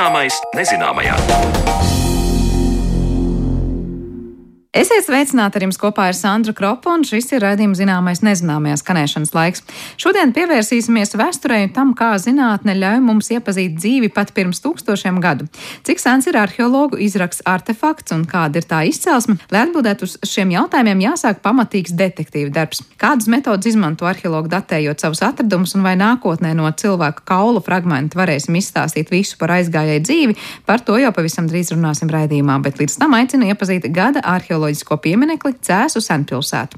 Zināmais nezināmajā. Esiet sveicināti ar jums kopā ar Sandru Kropu, un šis ir raidījums zināmais nezināmajā skanēšanas laiks. Šodien pievērsīsimies vēsturei un tam, kā zinātne ļauj mums iepazīt dzīvi pat pirms tūkstošiem gadu. Cik sens ir arheologu izraksts artefakts un kāda ir tā izcelsme? Lai atbildētu uz šiem jautājumiem, jāsāk pamatīgs detektīva darbs. Kādas metodas izmanto arheologi datējot savus atradumus, un vai nākotnē no cilvēka kaulu fragmenta varēsim izstāstīt visu par aizgājēju dzīvi, par to jau pavisam drīz runāsim raidījumā, bet līdz tam aicinu iepazīt gada arheologu arheoloģisko pieminekli Cēsu senpilsētu.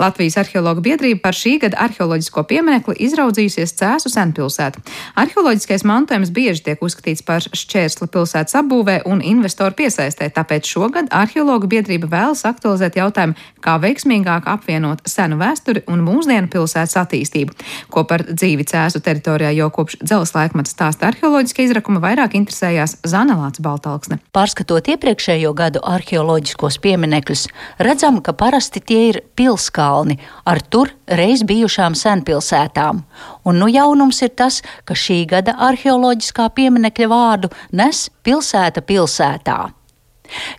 Latvijas arheologu biedrība par šī gada arheoloģisko pieminekli izraudzījusies Cēsu senpilsētu. Arheoloģiskais mantojums bieži tiek uzskatīts par šķērsli pilsētas apbūvē un investoru piesaistē, tāpēc šogad arheologu biedrība vēlas aktualizēt jautājumu, kā veiksmīgāk apvienot senu vēsturi un mūsdienu pilsētas attīstību. Ko par dzīvi Cēsu teritorijā jau kopš dzelzs laikmeta stāsta arheoloģiska izrakuma vairāk interesējās Zanelāts Baltalksne. Pārskatot iepriekšējo gadu arheoloģiskos pieminekļus, redzam, ka parasti tie ir pilskā kalni ar tur reiz bijušām senpilsētām. Un nu jaunums ir tas, ka šī gada arheoloģiskā pieminekļa vārdu nes pilsēta pilsētā.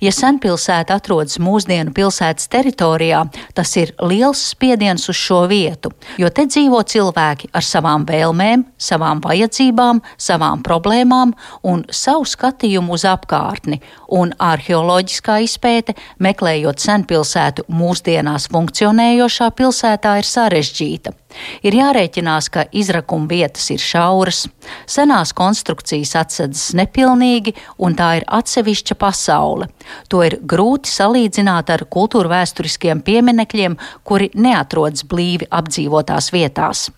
Ja senpilsēta atrodas mūsdienu pilsētas teritorijā, tas ir liels spiediens uz šo vietu, jo te dzīvo cilvēki ar savām vēlmēm, savām vajadzībām, savām problēmām un savu skatījumu uz apkārtni, un arheoloģiskā izpēte, meklējot senpilsētu mūsdienās funkcionējošā pilsētā, ir sarežģīta. Ir jārēķinās, ka izrakuma vietas ir šauras, senās konstrukcijas atsedzas nepilnīgi, un tā ir atsevišķa pasaule. To ir grūti salīdzināt ar kultūra vēsturiskiem pieminekļiem, kuri neatrodas blīvi apdzīvotās vietās.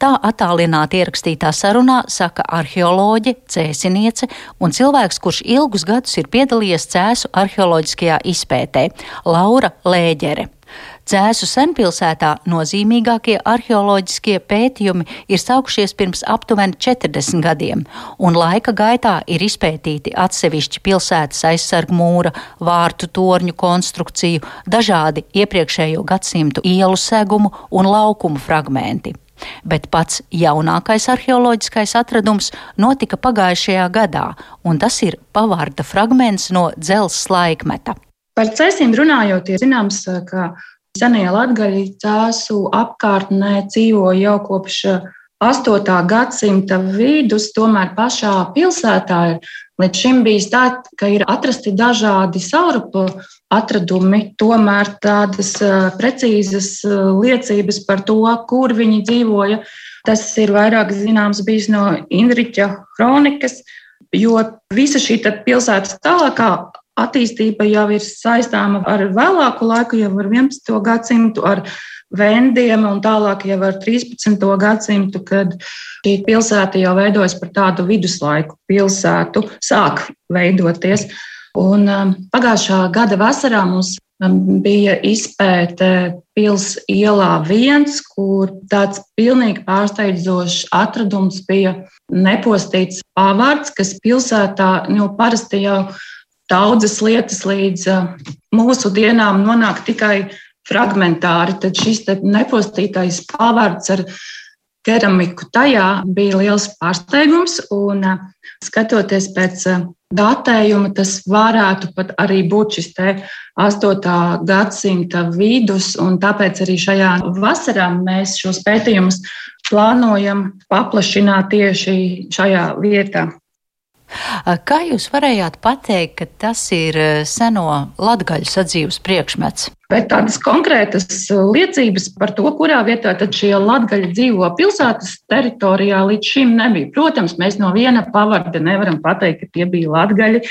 Tā attālināti ierakstītā sarunā saka arheoloģe, cēsiniece un cilvēks, kurš ilgus gadus ir piedalījies cēsu arheoloģiskajā izpētē - Laura Lēģere. Dzēsu senpilsētā nozīmīgākie arheoloģiskie pētījumi ir sākušies pirms aptuveni 40 gadiem, un laika gaitā ir izpētīti atsevišķi pilsētas aizsargu mūra, vārtu torņu konstrukciju, dažādi iepriekšējo gadsimtu ielu segumu un laukumu fragmenti bet pats jaunākais arheoloģiskais atradums notika pagājušajā gadā, un tas ir pavārda fragments no dzelzs laikmeta. Par cēsīm runājot, ir zināms, ka Senie latgaļi cēsu apkārtnē dzīvo jau kopš 8. gadsimta vidus, tomēr pašā pilsētā ir līdz šim bijis tā, ka ir atrasti dažādi saurupu atradumi, tomēr tādas precīzas liecības par to, kur viņi dzīvoja. Tas ir vairāk zināms bijis no Indriča kronikas, jo visa šī pilsētas tālākā attīstība jau ir saistāma ar vēlāku laiku, jau ar 11. gadsimtu, ar vendiem un tālāk jau ar 13. gadsimtu, kad šī pilsēta jau veidojas par tādu viduslaiku pilsētu, sāk veidoties. Un um, pagājušā gada vasarā mums um, bija izpēte pils ielā viens, kur tāds pilnīgi pārsteidzošs atradums bija nepostīts pavārds, kas pilsētā nu, parasti jau ir daudzas lietas līdz mūsu dienām nonāk tikai fragmentāri. Tad šis nepostītais pavārds ar keramiku tajā bija liels pārsteigums. Un, skatoties pēc datējuma, tas varētu pat arī būt šis 8. gadsimta vidus. Tāpēc arī šajā vasarā mēs šos pētījumus plānojam paplašināt tieši šajā vietā. Kā jūs varējāt pateikt, ka tas ir seno latgaļu sadzīves priekšmets? Bet tādas konkrētas liecības par to, kurā vietā šie latgaļi dzīvo pilsētas teritorijā, līdz šim nebija. Protams, mēs no viena pavarda nevaram pateikt, ka tie bija latgaļi.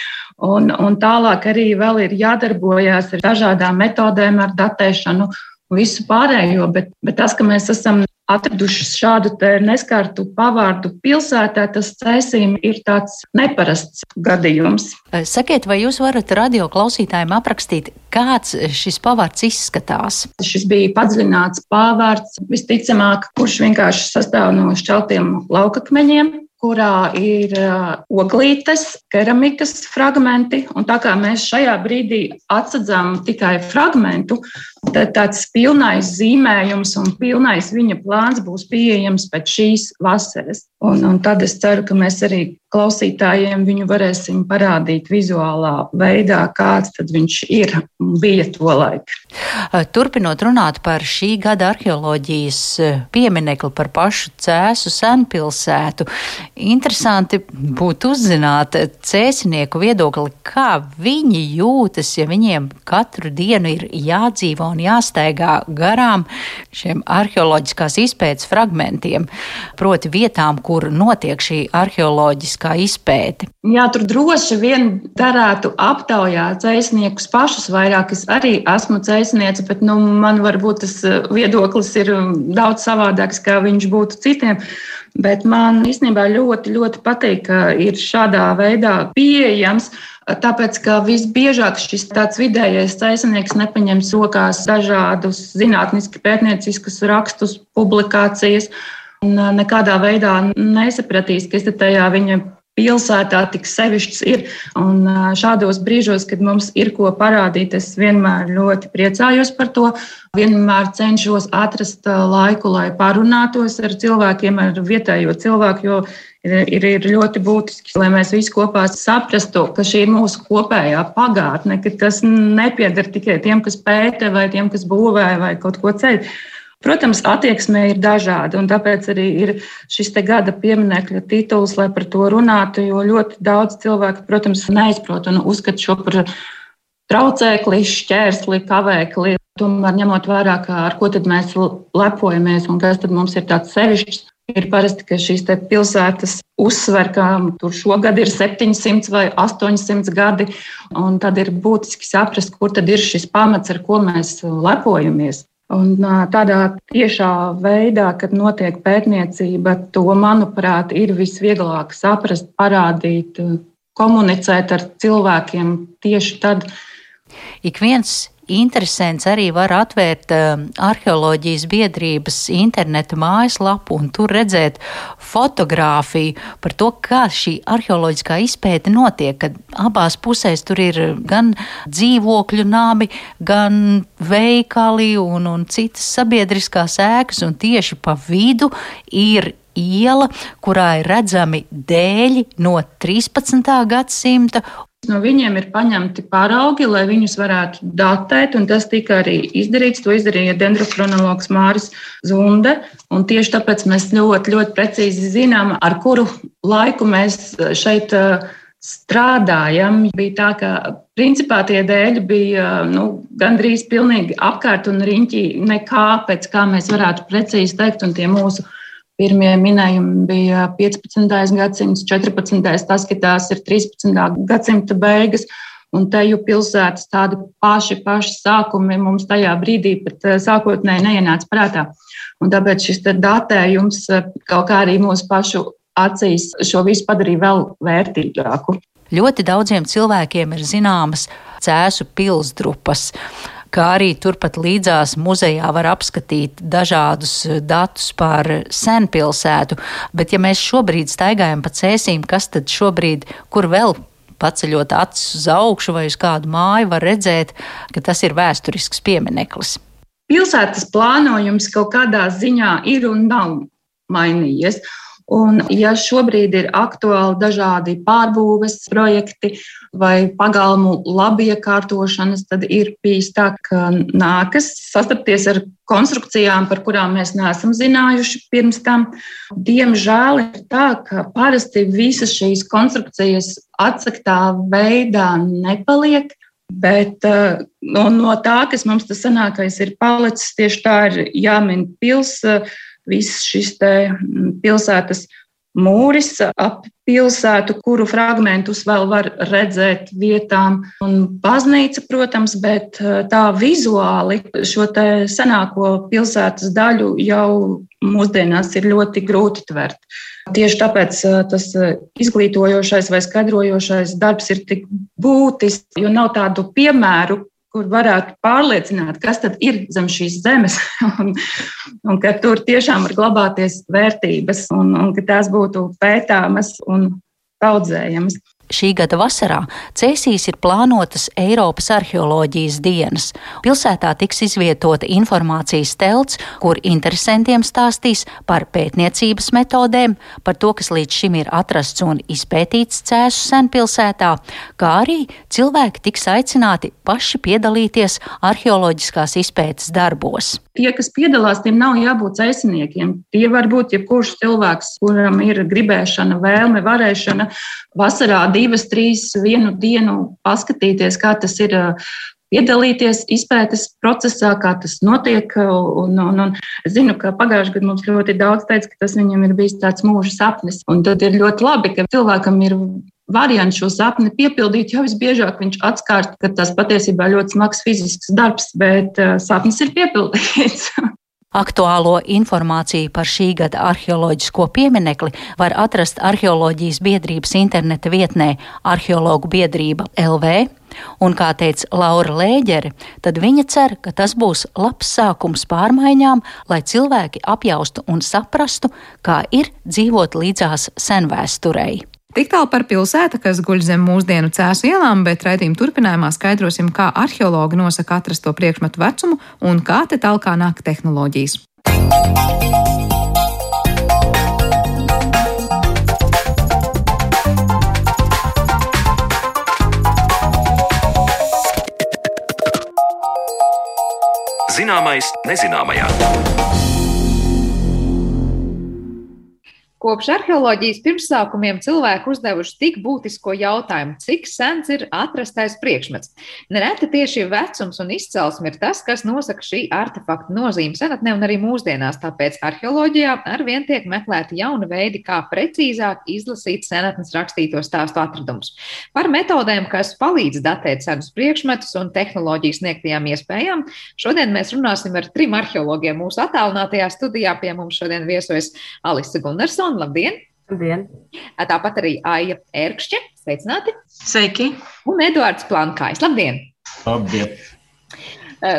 Un, un tālāk arī vēl ir jādarbojās ar dažādām metodēm, ar datēšanu visu pārējo, bet, bet tas, ka mēs esam atraduši šādu neskartu pavārdu pilsētā, tas cēsīm ir tāds neparasts gadījums. Sakiet, vai jūs varat radio klausītājiem aprakstīt, kāds šis pavārds izskatās? Šis bija padziļināts pavārds, visticamāk, kurš vienkārši sastāv no šķeltiem laukakmeņiem. Kurā ir oglītes, keramikas fragmenti. Un tā kā mēs šajā brīdī atsadzām tikai fragmentu, tad tāds pilnais zīmējums un pilnais viņa plāns būs pieejams pēc šīs vasaras. Un, un tad es ceru, ka mēs arī klausītājiem viņu varēsim parādīt vizuālā veidā, kāds viņš ir un bija to laiku. Turpinot runāt par šī gada arheoloģijas pieminekli par pašu cēsu senpilsētu, interesanti būtu uzzināt cēsinieku viedokli, kā viņi jūtas, ja viņiem katru dienu ir jādzīvo un jāsteigā garām šiem arheoloģiskās izpētes fragmentiem, proti vietām, kur notiek šī arheoloģiskā izpēte? Jā, tur droši vien darētu aptaujāt dzēsniekus pašus vairāk. Es arī esmu dzēsniece, bet nu, man varbūt tas eh, viedoklis ir um, daudz savādāks, kā viņš būtu citiem. Bet man īstenībā ļoti, ļoti patīk, ka ir šādā veidā pieejams. Tāpēc, ka visbiežāk šis tāds vidējais ceļnieks nepaņems rokās dažādus zinātniski pētnieciskus rakstus, publikācijas, un nekādā veidā nesapratīs, kas tajā viņa pilsētā tik sevišķs ir. Un šādos brīžos, kad mums ir ko parādīt, es vienmēr ļoti priecājos par to. Vienmēr cenšos atrast laiku, lai parunātos ar cilvēkiem, ar vietējo cilvēku, jo ir, ir ļoti būtiski, lai mēs visi kopā saprastu, ka šī ir mūsu kopējā pagātne, ka tas nepieder tikai tiem, kas pēta vai tiem, kas būvē vai kaut ko ceļ. Protams, attieksme ir dažāda, un tāpēc arī ir šis gada pieminiekļa tituls, lai par to runātu. Jo ļoti daudz cilvēku, protams, neizprot un uzskata šo par traucēkli, šķērsli, kavēkli. Tomēr ņemot vērā, ar ko mēs lepojamies un kas mums ir tāds sevišķs, ir parasti, ka šīs pilsētas uzsver, ka tur šogad ir 700 vai 800 gadi. Tad ir būtiski saprast, kur tad ir šis pamats, ar ko mēs lepojamies. Un tādā tiešā veidā, kad notiek pētniecība, to, manuprāt, ir visvieglāk saprast, parādīt, komunicēt ar cilvēkiem tieši tad. Ik viens interesants arī var atvērt uh, arheoloģijas biedrības interneta mājaslapu un tur redzēt fotografiju par to, kā šī arheoloģiskā izpēte notiek, kad abās pusēs tur ir gan dzīvokļu nami, gan veikali un, un citas sabiedriskās ēkas, un tieši pa vidu ir iela, kurā ir redzami dēļi no 13. gadsimta No viņiem ir paņemti paraugi, lai viņus varētu datēt, un tas tika arī izdarīts. To izdarīja dendrochronologs Māris Zunde. Tieši tāpēc mēs ļoti, ļoti precīzi zinām, ar kuru laiku mēs šeit uh, strādājam. Bija tā, ka principā tie dēļi bija nu, gandrīz pilnīgi apkārt un riņķī nekā, pēc kā mēs varētu precīzi teikt, un tie mūsu Pirmie minējumi bija 15. gadsimts, 14. tas, ka tās ir 13. gadsimta beigas. Un te jau pilsētas tādi paši, paši sākumi mums tajā brīdī pat eh, sākotnēji neienāca prātā. Un tāpēc šis datējums eh, kaut kā arī mūsu pašu acīs šo visu padarīja vēl vērtīgāku. Ļoti daudziem cilvēkiem ir zināmas cēsu pilsdrupas kā arī turpat līdzās muzejā var apskatīt dažādus eh, datus par senpilsētu. Bet, ja mēs šobrīd staigājam pa cēsīm, kas tad šobrīd, kur vēl paceļot acis uz augšu vai uz kādu māju, var redzēt, ka tas ir vēsturisks piemineklis. Pilsētas plānojums kaut kādā ziņā ir un nav mainījies. Un, ja šobrīd ir aktuāli dažādi pārbūves projekti vai pagalmu labiekārtošanas, tad ir bijis tā, ka nākas sastapties ar konstrukcijām, par kurām mēs neesam zinājuši pirms tam. Diemžēl ir tā, ka parasti visas šīs konstrukcijas atsaktā veidā nepaliek. Bet uh, no, tā, kas mums tas senākais ir palicis, tieši tā ir jāmin pilsēta viss šis mm, pilsētas mūris ap pilsētu, kuru fragmentus vēl var redzēt vietām, un baznīca, protams, bet eh, tā vizuāli šo senāko pilsētas daļu jau mūsdienās ir ļoti grūti tvert. Tieši tāpēc eh, tas eh, izglītojošais vai skaidrojošais darbs ir tik būtisks, jo nav tādu piemēru, kur varētu pārliecināt, kas tad ir zem šīs zemes, un, un ka tur tiešām var glabāties vērtības, un, un ka tās būtu pētāmas un audzējamas. Šī gada vasarā Cēsīs ir plānotas Eiropas arheoloģijas dienas. Pilsētā tiks izvietota informācijas telts, kur interesantiem stāstīs par pētniecības metodēm, par to, kas līdz šim ir atrasts un izpētīts Cēsu senpilsētā, kā arī cilvēki tiks aicināti paši piedalīties arheoloģiskās izpētes darbos. Tie, kas piedalās, tiem nav jābūt cēsiniekiem. Tie var būt jebkurš cilvēks, kuram ir gribēšana, vēlme, varēšana vasarā divas, trīs, vienu dienu paskatīties, kā tas ir piedalīties izpētes procesā, kā tas notiek. Un, un, un es zinu, ka pagājušajā gadā mums ļoti daudz teica, ka tas viņam ir bijis tāds mūža sapnis. Un tad ir ļoti labi, ka cilvēkam ir variants šo sapni piepildīt, jo visbiežāk viņš atskārt, ka tas patiesībā ļoti smags fizisks darbs, bet sapnis ir piepildīts. Aktuālo informāciju par šī gada arheoloģisko pieminekli var atrast arheoloģijas biedrības interneta vietnē Arheologu biedrība LV. Un, kā teica Laura Lēģere, tad viņa cer, ka tas būs labs sākums pārmaiņām, lai cilvēki apjaustu un saprastu, kā ir dzīvot līdzās senvēsturei. Tik tālu par pilsētu, kas guļ zem mūsdienu cēsu ielām, bet raidījuma turpinājumā skaidrosim, kā arheologi nosaka atrasto priekšmetu vecumu un kā te tālāk nāk tehnoloģijas. Zināmais nezināmajā. Kopš arheoloģijas pirmsākumiem cilvēki uzdevuši tik būtisko jautājumu, cik sens ir atrastais priekšmets. Nereti tieši vecums un izcelsme ir tas, kas nosaka šī artefakta nozīmi senatnē un arī mūsdienās. Tāpēc arheoloģijā arvien tiek meklēti jauni veidi, kā precīzāk izlasīt senatnes rakstīto stāstu atradumus. Par metodēm, kas palīdz datēt senus priekšmetus un tehnoloģiju sniegtajām iespējām, šodien mēs runāsim ar trim arheologiem. Mūsu attālinātajā studijā pie mums šodien viesojas Alisa Gunnarsona. Simona, labdien! Labdien! Tāpat arī Aija Ērkšķe, sveicināti! Sveiki! Un Eduards Plankājs, labdien! Labdien!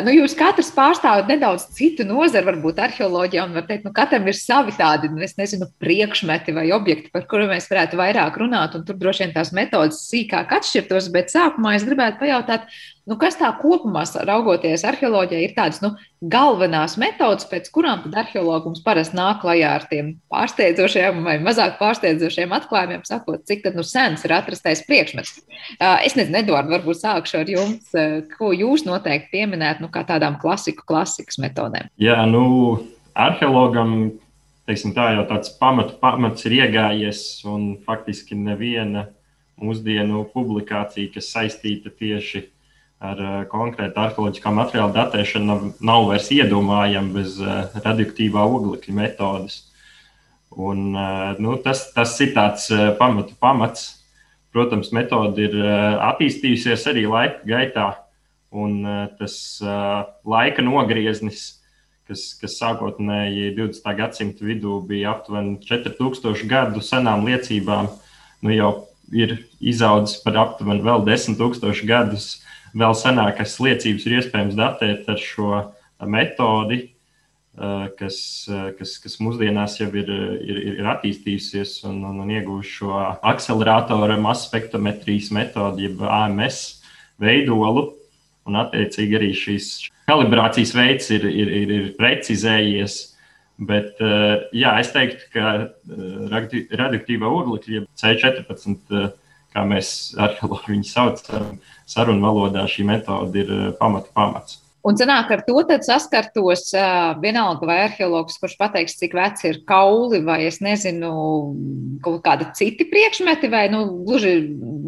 Nu, jūs katrs pārstāvat nedaudz citu nozaru, varbūt arheoloģijā, un var teikt, nu, katram ir savi tādi, nu, es nezinu, priekšmeti vai objekti, par kuriem mēs varētu vairāk runāt, un tur droši vien tās metodas sīkāk atšķirtos, bet sākumā es gribētu pajautāt, Nu, kas tā kopumā, raugoties arheoloģijā, ir tādas nu, galvenās metodas, pēc kurām arheologums parasti nāk klajā ar tiem pārsteidzošiem vai mazāk pārsteidzošiem atklājumiem, sakot, cik nu, sens ir atrastais priekšmets. Es nezinu, Edvards, varbūt sākšu ar jums, ko jūs noteikti pieminētu nu, kā tādām klasiku, klasikas metodēm. Jā, nu, arheologam teiksim, tā jau tāds pamatu, pamats ir iegājies, un faktiski neviena mūsdienu publikācija, kas saistīta tieši ar ar uh, konkrētu arheoloģiskā materiāla datēšanu nav, nav vairs iedomājama bez uh, radioaktīvā oglekļa metodes. Un, uh, nu, tas, tas ir tāds pamatu pamats. Protams, metode ir attīstījusies arī laika gaitā, un tas laika nogrieznis, kas, kas sākotnēji 20. gadsimta vidū bija aptuveni 4000 gadu senām liecībām, nu jau ir izaudzis par aptuveni vēl 10 000 gadus vēl senākas liecības ir iespējams datēt ar šo metodi, kas, kas, kas mūsdienās jau ir, ir, ir attīstījusies un, un, un iegūst šo akceleratoru masu spektrometrijas metodi, jeb AMS veidolu. Un, attiecīgi, arī šīs kalibrācijas veids ir, ir, ir, ir precizējies. Bet, jā, es teiktu, ka radioaktīvā oglekļa, C14, kā mēs arheologi viņu saucam, sarunu valodā šī metode ir eh, pamata pamats. Un sanāk, ar to saskartos uh, vienalga vai arheologs, kurš pateiks, cik veci ir kauli, vai es nezinu, kaut kāda citi priekšmeti, vai nu, gluži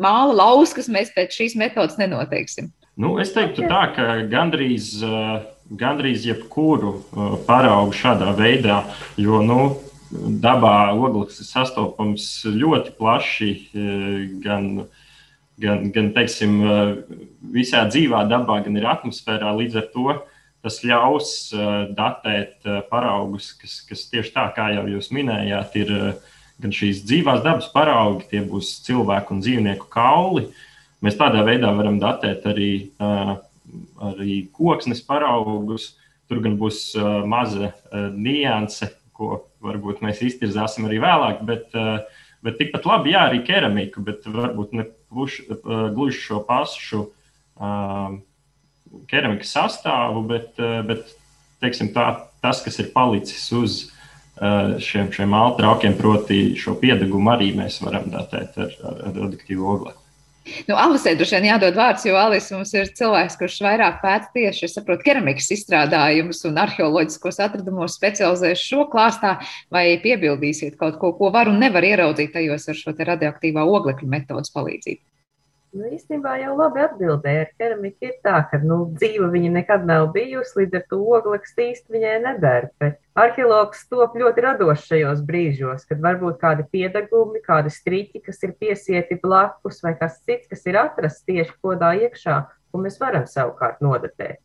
māla lauskas mēs pēc šīs metodas nenoteiksim. Nu, es teiktu tā, ka gandrīz, uh, gandrīz jebkuru paraugu šādā veidā, jo, nu, dabā ogleklis ir sastopams ļoti plaši, gan uh, gan, gan teiksim, visā dzīvā dabā, gan ir atmosfērā. Līdz ar to tas ļaus datēt paraugus, kas, kas tieši tā, kā jau jūs minējāt, ir gan šīs dzīvās dabas paraugi, tie būs cilvēku un dzīvnieku kauli. Mēs tādā veidā varam datēt arī arī koksnes paraugus. Tur gan būs maza nianse, ko varbūt mēs iztirzāsim arī vēlāk, bet, bet tikpat labi, jā, arī keramiku, bet varbūt ne puši, gluži šo pašu keramikas sastāvu, bet, bet teiksim, tā, tas, kas ir palicis uz šiem, šiem altraukiem, proti šo piedegumu arī mēs varam datēt ar, ar radioaktīvu oglekli. Nu, Alisē droši vien jādod vārds, jo Alis mums ir cilvēks, kurš vairāk pēta tieši, es saprotu, keramikas izstrādājumus un arheoloģiskos atradumos specializējas šo klāstā, vai piebildīsiet kaut ko, ko var un nevar ieraudzīt tajos ar šo radioaktīvā oglekļa metodas palīdzību? Nu, īstenībā jau labi atbildēja. Ar keramiku ir tā, ka nu, dzīve viņa nekad nav bijusi, līdz ar to ogleklis īsti viņai nedara. Bet arheologs top ļoti radošs šajos brīžos, kad varbūt kādi piedagumi, kādi striķi, kas ir piesieti blakus, vai kas cits, kas ir atrasts tieši kodā iekšā, ko mēs varam savukārt nodatēt.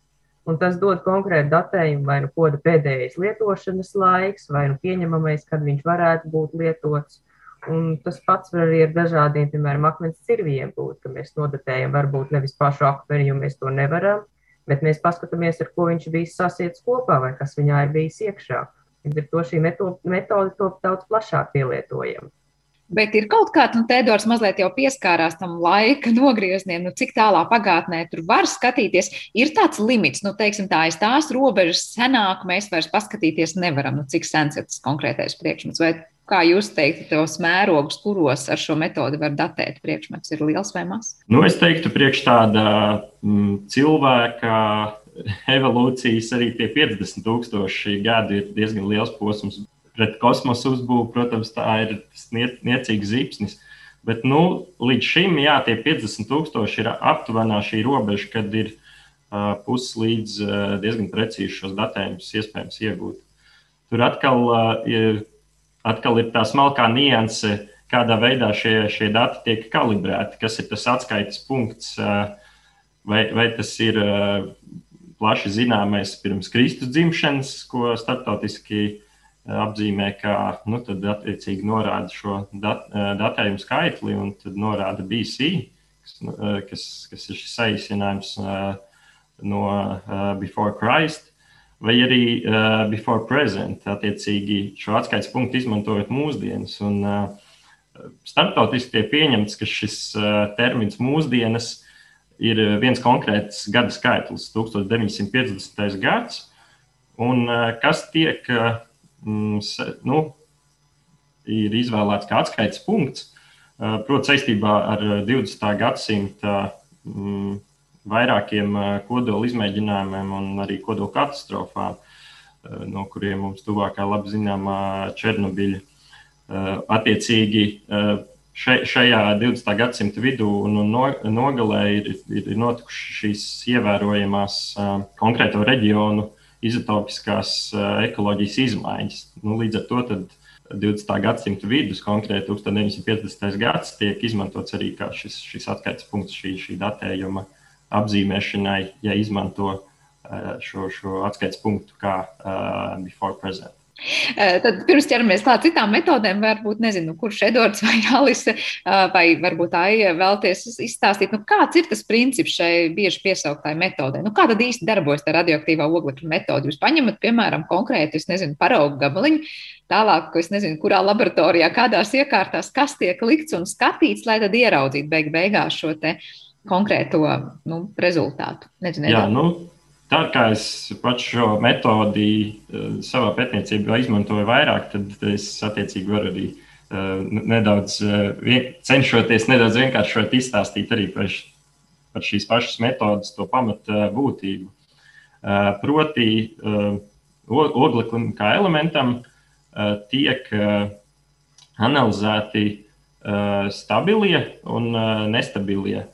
Un tas dod konkrētu datējumu, vai nu koda pēdējais lietošanas laiks, vai nu pieņemamais, kad viņš varētu būt lietots. Un tas pats var arī ar dažādiem, piemēram, akmens cirvijiem būt, ka mēs nodatējam varbūt nevis pašu akmeni, jo mēs to nevaram, bet mēs paskatāmies, ar ko viņš bijis sasiets kopā vai kas viņā ir bijis iekšā. Līdz ar to šī metode top daudz plašāk pielietojama. Bet ir kaut kāda, nu, Tēdors mazliet jau pieskārās tam laika nogriezieniem, nu, cik tālā pagātnē tur var skatīties. Ir tāds limits, nu, teiksim, tā aiz tās robežas senāk mēs vairs paskatīties nevaram, nu, cik sens ir tas konkrētais priekšmets. Vai Kā jūs teiktu, tos mērogus, kuros ar šo metodi var datēt priekšmets, ir liels vai mazs? Nu, es teiktu, priekš tāda mm, cilvēka evolūcijas arī tie 50 tūkstoši gadi ir diezgan liels posms. Pret kosmosu uzbūvi, protams, tā ir niecīgs zīpsnis. Bet nu, līdz šim, jā, tie 50 tūkstoši ir aptuvenā šī robeža, kad ir uh, puses līdz uh, diezgan precīzi šos datējumus iespējams iegūt. Tur atkal uh, ir atkal ir tā smalkā nianse, kādā veidā šie, šie dati tiek kalibrēti, kas ir tas atskaites punkts, vai, vai tas ir plaši zināmais pirms Kristus dzimšanas, ko starptautiski apzīmē, kā nu, attiecīgi norāda šo dat, datējumu skaitli un tad norāda BC, kas, kas, kas ir šis saīsinājums no Before Christ vai arī uh, before present, attiecīgi šo atskaites punktu izmantojot mūsdienas. Un, uh, starptautiski tiek pieņemts, ka šis uh, termins mūsdienas ir viens konkrēts gada skaitlis, 1950. gads, un uh, kas tiek, uh, nu, ir izvēlēts kā atskaites punkts, uh, proti, saistībā ar 20. gadsimta um, vairākiem kodola izmēģinājumiem un arī kodola katastrofām, no kuriem mums tuvākā labi zināmā Černobiļa. Attiecīgi šajā 20. gadsimta vidū un nogalē ir, ir notikušas šīs ievērojamās konkrēto reģionu izotopiskās ekoloģijas izmaiņas. Nu, līdz ar to 20. gadsimta vidus, konkrēti 1950. gads, tiek izmantots arī šis, šis atskaites punkts, šī, šī datējuma uh, apzīmēšanai, ja izmanto uh, šo, šo atskaites punktu kā uh, before present. Uh, tad pirms ķeramies klāt citām metodēm, varbūt nezinu, kurš Edvards vai Alise, vai varbūt Aija vēlties izstāstīt, nu, kāds ir tas princips šai bieži piesauktai metodē. Nu, kā tad īsti darbojas tā radioaktīvā oglekļa metode? Jūs paņemat, piemēram, konkrēti, es nezinu, paraugu gabaliņu, tālāk, es nezinu, kurā laboratorijā, kādās iekārtās, kas tiek likts un skatīts, lai tad ieraudzītu beig beigās šo te uh, konkrēto nu, rezultātu. Nezinu, Jā, nu, tā kā es pats šo metodi uh, savā pētniecībā izmantoju vairāk, tad es attiecīgi varu arī uh, nedaudz vien, cenšoties nedaudz vienkāršot izstāstīt arī par, par šīs pašas metodas to pamata būtību. Proti, ogleklim kā elementam tiek analizēti stabilie un nestabilie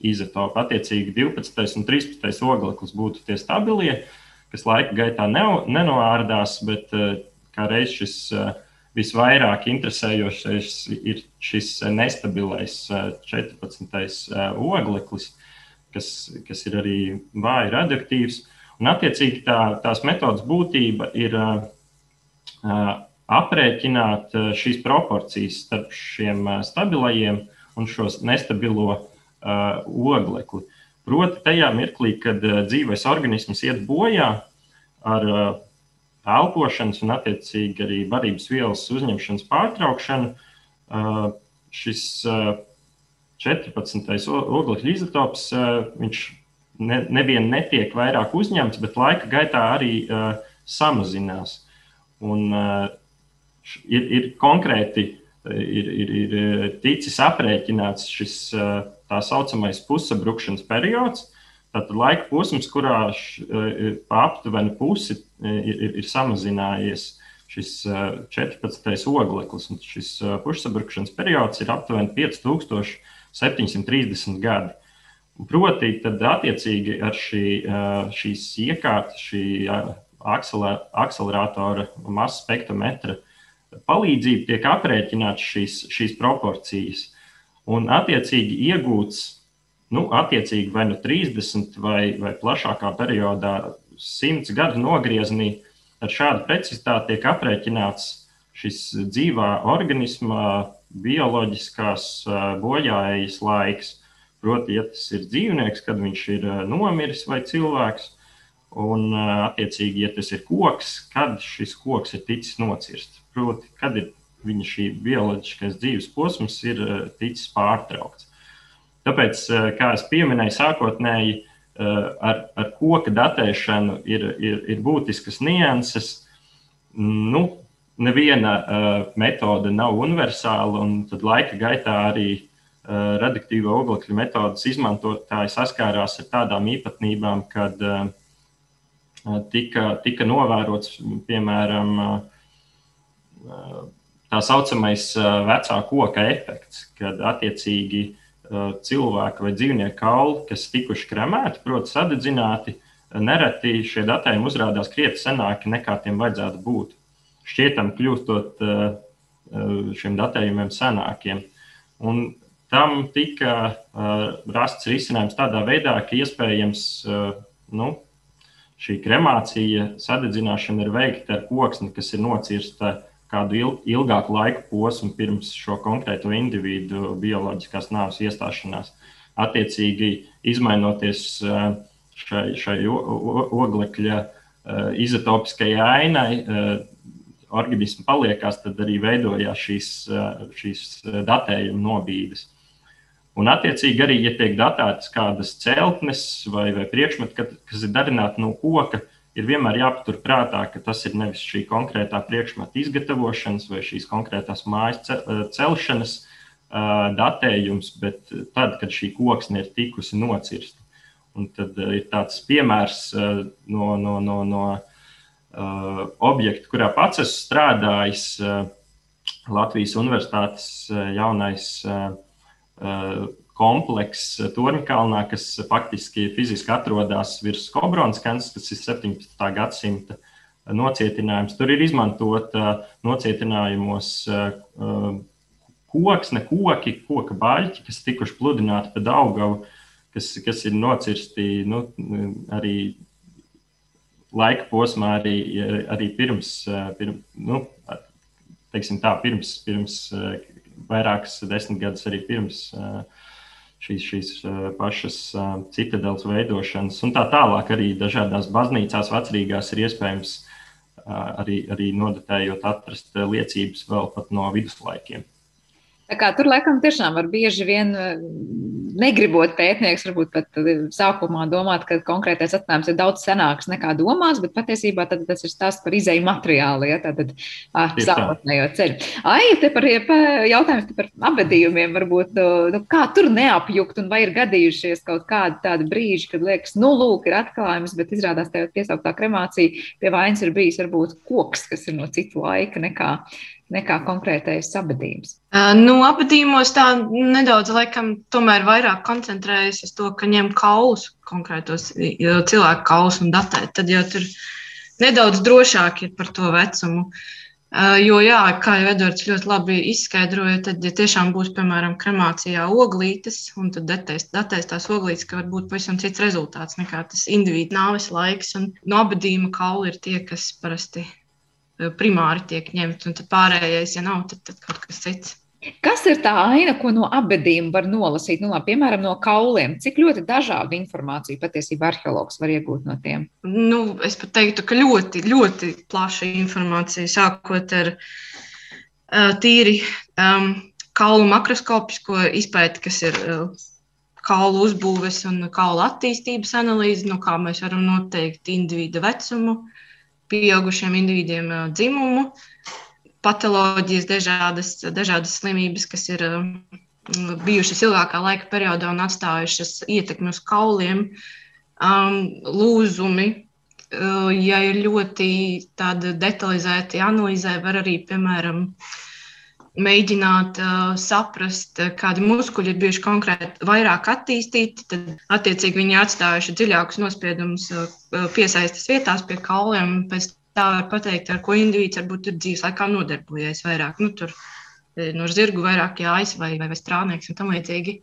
izotopi. Attiecīgi 12. un 13. ogleklis būtu tie stabilie, kas laika gaitā ne, nenoārdās, bet uh, kā reiz šis uh, visvairāk interesējošais ir šis nestabilais uh, 14. ogleklis, kas, kas ir arī vāji radioaktīvs. Un, attiecīgi, tā, tās metodas būtība ir aprēķināt šīs proporcijas starp šiem stabilajiem un šo nestabilo uh, oglekli. Proti, tajā mirklī, kad dzīvais organisms iet bojā ar elpošanas un, attiecīgi, arī barības vielas uzņemšanas pārtraukšanu, šis 14. oglekļa izotops, viņš ne, nevien netiek vairāk uzņemts, bet laika gaitā arī samazinās. Un, ir, ir konkrēti ir, ir, ir ticis aprēķināts šis tā saucamais pusabrukšanas periods. Tātad laika posms, kurā pa aptuveni pusi ir, ir, ir samazinājies šis 14. ogleklis. Šis pusabrukšanas periods ir aptuveni 5730 gadi. Proti, tad attiecīgi ar šī, šīs iekārtas, šī akceleratora masas spektrometra palīdzību tiek aprēķināts šīs, šīs proporcijas. Un, attiecīgi, iegūts nu, attiecīgi vai nu 30 vai, vai plašākā periodā, 100 gadu nogriezienī, ar šādu precizitāti tiek aprēķināts šis dzīvā organisma bioloģiskās bojājas laiks. Proti, ja tas ir dzīvnieks, kad viņš ir nomiris vai cilvēks, un, attiecīgi, ja tas ir koks, kad šis koks ir ticis nocirsts. Proti, kad ir viņa šī bioloģiskais dzīves posms ir ticis pārtraukts. Tāpēc, kā jau minēju, sākotnēji ar, ar koka datēšanu ir, ir, ir būtiskas nianses. Nu, neviena metode nav universāla, un tad laika gaitā arī radioaktīvo oglekļa metodas izmantotāji saskārās ar tādām īpatnībām, kad tika, tika novērots, piemēram, tā saucamais vecā koka efekts, kad attiecīgi cilvēka vai dzīvnieku kauli, kas tikuši kremēti, proti, sadedzināti, nereti šie datējumi uzrādās krietni senāki nekā tiem vajadzētu būt šķietam kļūstot šiem datējumiem senākiem. Un tam tika rasts risinājums tādā veidā, ka iespējams nu, šī kremācija, sadedzināšana ir veikta ar koksni, kas ir nocirsta kādu ilgāku laiku posmu pirms šo konkrēto individu bioloģiskās nāves iestāšanās. Attiecīgi, izmainoties šai, šai oglekļa izotopiskajai ainai, organismu paliekās, tad arī veidojās šīs, šīs datējuma nobīdes. Un, attiecīgi, arī, ja tiek datētas kādas celtnes vai, vai priekšmeti, kas ir darināti no koka, ir vienmēr jāpatur prātā, ka tas ir nevis šī konkrētā priekšmeta izgatavošanas vai šīs konkrētās mājas celšanas datējums, bet tad, kad šī koksne ir tikusi nocirsta. Un tad ir tāds piemērs no, no, no, no objektu, kurā pats esmu strādājis. Latvijas Universitātes jaunais komplekss Torņkalnā, kas faktiski fiziski atrodas virs Kobronskas, kas ir 17. gadsimta nocietinājums. Tur ir izmantota nocietinājumos koksne, koki, koka baļķi, kas tikuši pludināti pa Daugavu, kas, kas ir nocirsti nu, arī laika posmā arī, arī pirms, pirms, nu, tā, pirms, pirms vairākas desmitgadus, arī pirms šīs, šīs pašas citadeles veidošanas. Un tā tālāk arī dažādās baznīcās vecrīgās ir iespējams arī, arī nodatējot atrast liecības vēl pat no viduslaikiem. Kā, tur laikam tiešām var bieži vien negribot pētnieks, varbūt pat eh, sākumā domāt, ka konkrētais atklājums ir daudz senāks nekā domās, bet patiesībā tas ir stāsts par izēju materiālu, ja tātad sākotnējo ceļu. Ai, te par jautājums te par abadījumiem varbūt, nu, kā tur neapjukt un vai ir gadījušies kaut kādi tādi brīži, kad liekas, nu, lūk, ir atklājums, bet izrādās tev piesauktā kremācija pie vainas ir bijis varbūt koks, kas ir no citu laika nekā nekā konkrētais abadījums? Nu, abadījumos tā nedaudz, laikam, tomēr vairāk koncentrējas uz to, ka ņem kaulus, konkrētos cilvēku kaulus un datē. Tad jau tur nedaudz drošāk ir par to vecumu. Jo, jā, kā jau Edvards ļoti labi izskaidroja, tad, ja tiešām būs, piemēram, kremācijā oglītes, un tad datēs, datēs tās oglītes, ka var būt pavisam cits rezultāts nekā tas individu nāves laiks. Un no abadījuma kauli ir tie, kas parasti primāri tiek ņemti, un tad pārējais, ja nav, tad, tad kaut kas cits. Kas ir tā aina, ko no abadījuma var nolasīt? Nu, labi, piemēram, no kauliem. Cik ļoti dažādu informāciju patiesībā arheologs var iegūt no tiem? Nu, es pat teiktu, ka ļoti, ļoti plaša informācija, sākot ar uh, tīri um, kaulu makroskopisko izpēti, kas ir uh, kaulu uzbūves un kaulu attīstības analīze, no kā mēs varam noteikt individu vecumu, pieaugušiem individiem uh, dzimumu. Uh, patoloģijas, dažādas, dažādas slimības, kas ir bijušas ilgākā laika periodā un atstājušas ietekmi uz kauliem, um, lūzumi. Uh, ja ir ļoti detalizēti analizē, var arī, piemēram, mēģināt uh, saprast, kādi muskuļi ir bijuši konkrēti vairāk attīstīti, tad attiecīgi viņi atstājuši dziļākus nospiedumus uh, piesaistes vietās pie kauliem, pēc tā var pateikt, ar ko indivīds varbūt ir dzīves laikā nodarbojies vairāk. Nu, tur no zirgu vairāk jāiz vai, vai, vai strānieks un tam līdzīgi.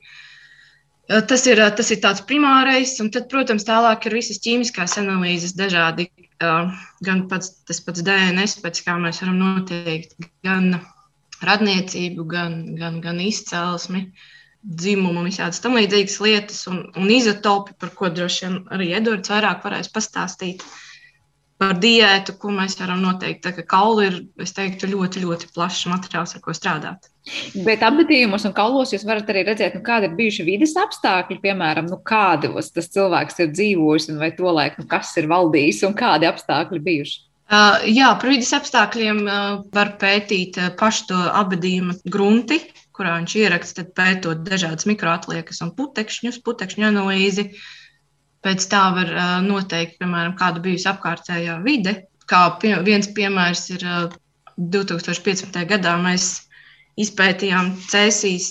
Tas ir, tas ir tāds primārais, un tad, protams, tālāk ir visas ķīmiskās analīzes dažādi, gan pats, tas pats DNS, pēc kā mēs varam noteikt gan radniecību, gan, gan, gan izcelsmi, dzimumu visādas tam līdzīgas lietas, un, un izotopi, par ko droši vien arī Edvards vairāk varēs pastāstīt. Par diētu, ko mēs varam noteikt. Tā kā kauli ir, es teiktu, ļoti, ļoti plašs materiāls, ar ko strādāt. Bet apmetījumos un kaulos jūs varat arī redzēt, nu, kāda ir bijuši vidas apstākļi, piemēram, nu, kādos tas cilvēks ir dzīvojis un vai tolaik, nu, kas ir valdījis un kādi apstākļi bijuši. Uh, jā, par vidas apstākļiem uh, var pētīt uh, pašu to abadījuma grunti, kurā viņš ieraksta, pētot dažādas mikroatliekas un putekšņus, putekšņu analīzi. Uh, Pēc tā var noteikt, piemēram, kāda bijusi apkārtējā vide. Kā viens piemērs ir 2015. gadā mēs izpētījām Cēsīs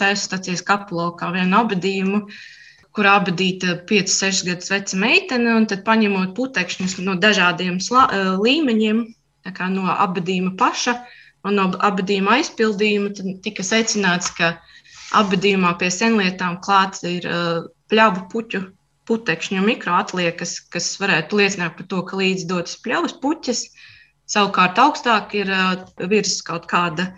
Cēsu stacijas kapelokā vienu abadījumu, kur abadīta 5-6 gadus veca meitene, un tad paņemot putekšņus no dažādiem slā, līmeņiem, no abadījuma paša un no abadījuma aizpildījuma, tad tika secināts, ka abadījumā pie senlietām klāts ir pļavu puķu putekšņu mikroatliekas, kas varētu liecināt par to, ka līdz dotas pļavas puķes. Savukārt augstāk ir uh, virs kaut kāda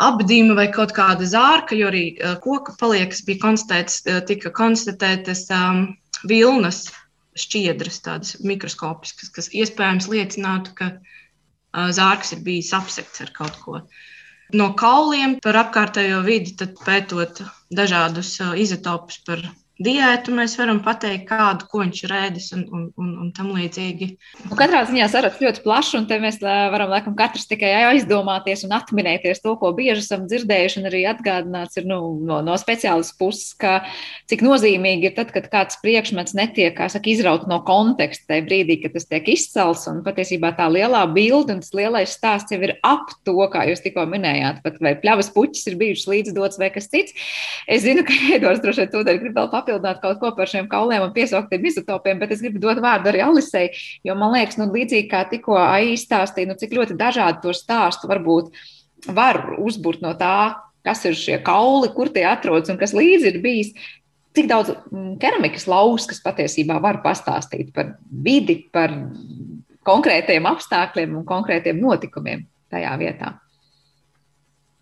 apdīma vai kaut kāda zārka, jo arī uh, koka paliekas bija konstatētas, uh, tika konstatētas um, vilnas šķiedras, tādas mikroskopiskas, kas iespējams liecinātu, ka uh, zārks ir bijis apsekts ar kaut ko. No kauliem par apkārtējo vidi, pētot dažādus uh, izotopus par diētu mēs varam pateikt, kādu, ko viņš ir ēdis un, un, un, un tam līdzīgi. Nu, katrā ziņā saraksts ļoti plašs, un te mēs varam laikam katrs tikai aizdomāties un atminēties to, ko bieži esam dzirdējuši, un arī atgādināts ir nu, no, no speciālas puses, ka cik nozīmīgi ir tad, kad kāds priekšmets netiek, kā saka, izraut no konteksta tajā brīdī, kad tas tiek izcelts, un patiesībā tā lielā bilde un tas lielais stāsts jau ir ap to, kā jūs tikko minējāt, pat vai pļavas puķis ir bijušas līdzdots vai kas cits. Es zinu, ka Edvards droši vien tūdaļ grib vēl papildināt papildināt kaut ko par šiem kauliem un piesauktiem izotopiem, bet es gribu dot vārdu arī Alisei, jo man liekas, nu, līdzīgi kā tikko izstāstīja, nu, cik ļoti dažādi to stāstu varbūt var uzbūrt no tā, kas ir šie kauli, kur tie atrodas un kas līdzi ir bijis. Cik daudz mm, keramikas lauskas patiesībā var pastāstīt par vidi, par konkrētiem apstākļiem un konkrētiem notikumiem tajā vietā?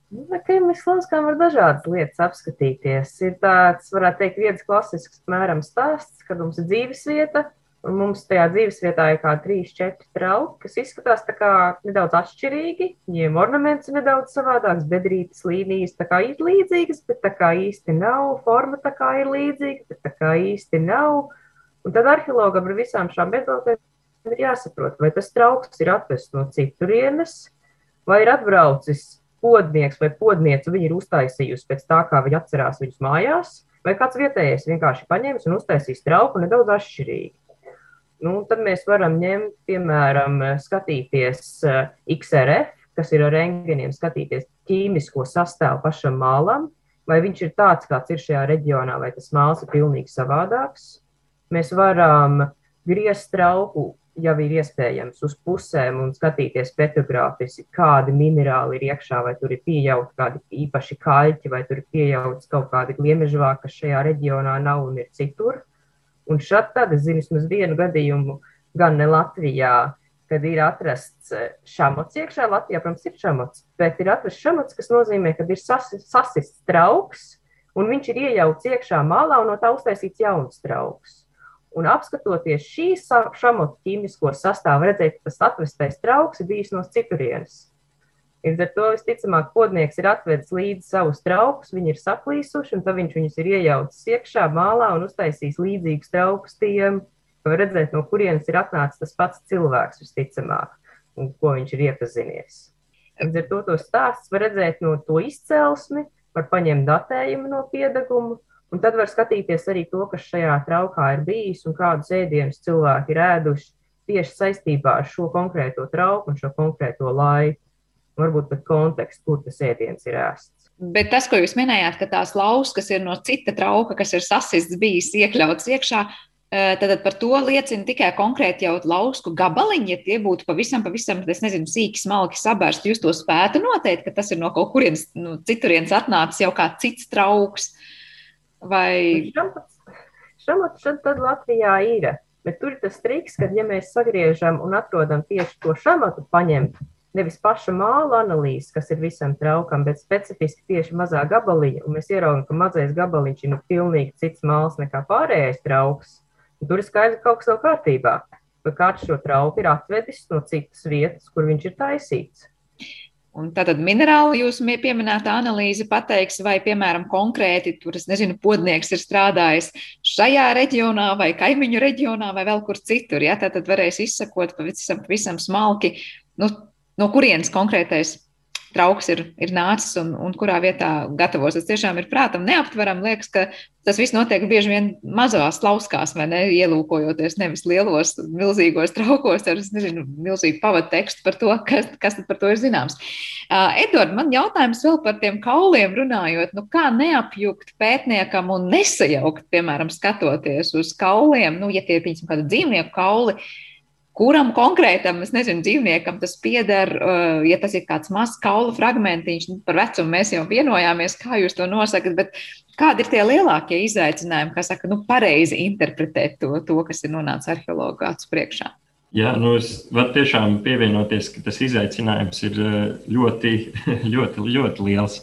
Nu, Krimlis Lanskām var dažādas lietas apskatīties. Ir tāds, varētu teikt, viens klasisks, mēram, stāsts, kad mums ir dzīves vieta, un mums tajā dzīves vietā ir kā trīs, četri trauki, kas izskatās tā kā nedaudz atšķirīgi. Viņiem ornaments ir nedaudz savādāks, bedrītes līnijas tā kā ir līdzīgas, bet tā kā īsti nav, forma tā kā ir līdzīga, bet tā kā īsti nav. Un tad arheologam ar visām šām metodēm ir jāsaprot, vai tas trauks ir atvests no citurienes, vai ir atbraucis podnieks vai podniece viņa ir uztaisījusi pēc tā, kā viņa atcerās viņus mājās, vai kāds vietējais vienkārši paņēmis un uztaisījis trauku nedaudz atšķirīgi. Nu, tad mēs varam ņemt, piemēram, skatīties eh, XRF, kas ir ar rengeniem, skatīties ķīmisko sastāvu pašam mālam, vai viņš ir tāds, kāds ir šajā reģionā, vai tas māls ir pilnīgi savādāks. Mēs varam griezt trauku jau ir iespējams uz pusēm un skatīties petrogrāfiski, kādi minerāli ir iekšā, vai tur ir pieejauti kādi īpaši kaļķi, vai tur ir pieejauts kaut kādi gliemežvāki, kas šajā reģionā nav un ir citur. Un šad tad es zinu vismaz vienu gadījumu, gan ne Latvijā, kad ir atrasts šamots iekšā. Latvijā, protams, ir šamots, bet ir atrasts šamots, kas nozīmē, ka ir sasis, sasists trauks, un viņš ir iejauts iekšā malā un no tā uztaisīts jauns trauks. Un apskatoties šīs šamotu ķīmisko sastāvu, redzēt, ka tas atvestais trauks ir bijis no citurienes. Līdz ar to visticamāk, podnieks ir atvedis līdzi savus traukus, viņi ir saplīsuši, un tad viņš viņus ir iejaucis iekšā mālā un uztaisījis līdzīgus traukus tiem, var redzēt, no kurienes ir atnācis tas pats cilvēks visticamāk, un ko viņš ir iepazinies. Līdz ar to to stāsts var redzēt no to izcelsmi, var paņemt datējumu no piedaguma, un tad var skatīties arī to, kas šajā traukā ir bijis un kādus ēdienus cilvēki ir ēduši tieši saistībā ar šo konkrēto trauku un šo konkrēto laiku varbūt pat kontekstu, kur tas ēdiens ir ēsts. Bet tas, ko jūs minējāt, ka tās lauskas ir no cita trauka, kas ir sasists, bijis iekļauts iekšā, eh, tad par to liecina tikai konkrēti jau lausku gabaliņi. Ja tie būtu pavisam, pavisam, es nezinu, sīki, smalki sabērsti, jūs to spētu noteikt, ka tas ir no kaut kurienes, nu, citurienes atnācis jau kā cits trauks. Vai... Šamats šad tad Latvijā ir. Bet tur ir tas triks, ka, ja mēs sagriežam un atrodam tieši to šamatu, paņemt nevis paša māla analīze, kas ir visam traukam, bet specifiski tieši mazā gabaliņa. Un mēs ieraugām, ka mazais gabaliņš ir nu pilnīgi cits māls nekā pārējais trauks. Un tur ir skaidrs, ka kaut kas nav kārtībā. Ka kāds šo trauku ir atvedis no citas vietas, kur viņš ir taisīts. Un tātad minerāli jūs pieminēta analīze pateiks, vai, piemēram, konkrēti tur, es nezinu, podnieks ir strādājis šajā reģionā vai kaimiņu reģionā vai vēl kur citur. Ja? Tātad varēs izsakot pavisam, pavisam smalki, nu, no kurienes konkrētais trauks ir, ir nācis un, un kurā vietā gatavos. Tas tiešām ir prātam neaptveram. Liekas, ka tas viss notiek bieži vien mazās lauskās, vai ne? Ielūkojoties nevis lielos, milzīgos traukos ar, nezinu, milzīgu pavadu tekstu par to, kas, kas par to ir zināms. Uh, Edvard, man jautājums vēl par tiem kauliem runājot. Nu, kā neapjukt pētniekam un nesajaukt, piemēram, skatoties uz kauliem, nu, ja tie ir, piemēram, kāda dzīvnieku kauli, uh, kuram konkrētam, es nezinu, dzīvniekam tas pieder, uh, ja tas ir kāds mazs kaula fragmentiņš, nu, par vecumu mēs jau vienojāmies, kā jūs to nosakat, bet kādi ir tie lielākie izaicinājumi, kas saka, nu, pareizi interpretēt to, to kas ir nonācis arheologu acu priekšā? Jā, nu es varu tiešām pievienoties, ka tas izaicinājums ir uh, ļoti, ļoti, ļoti liels.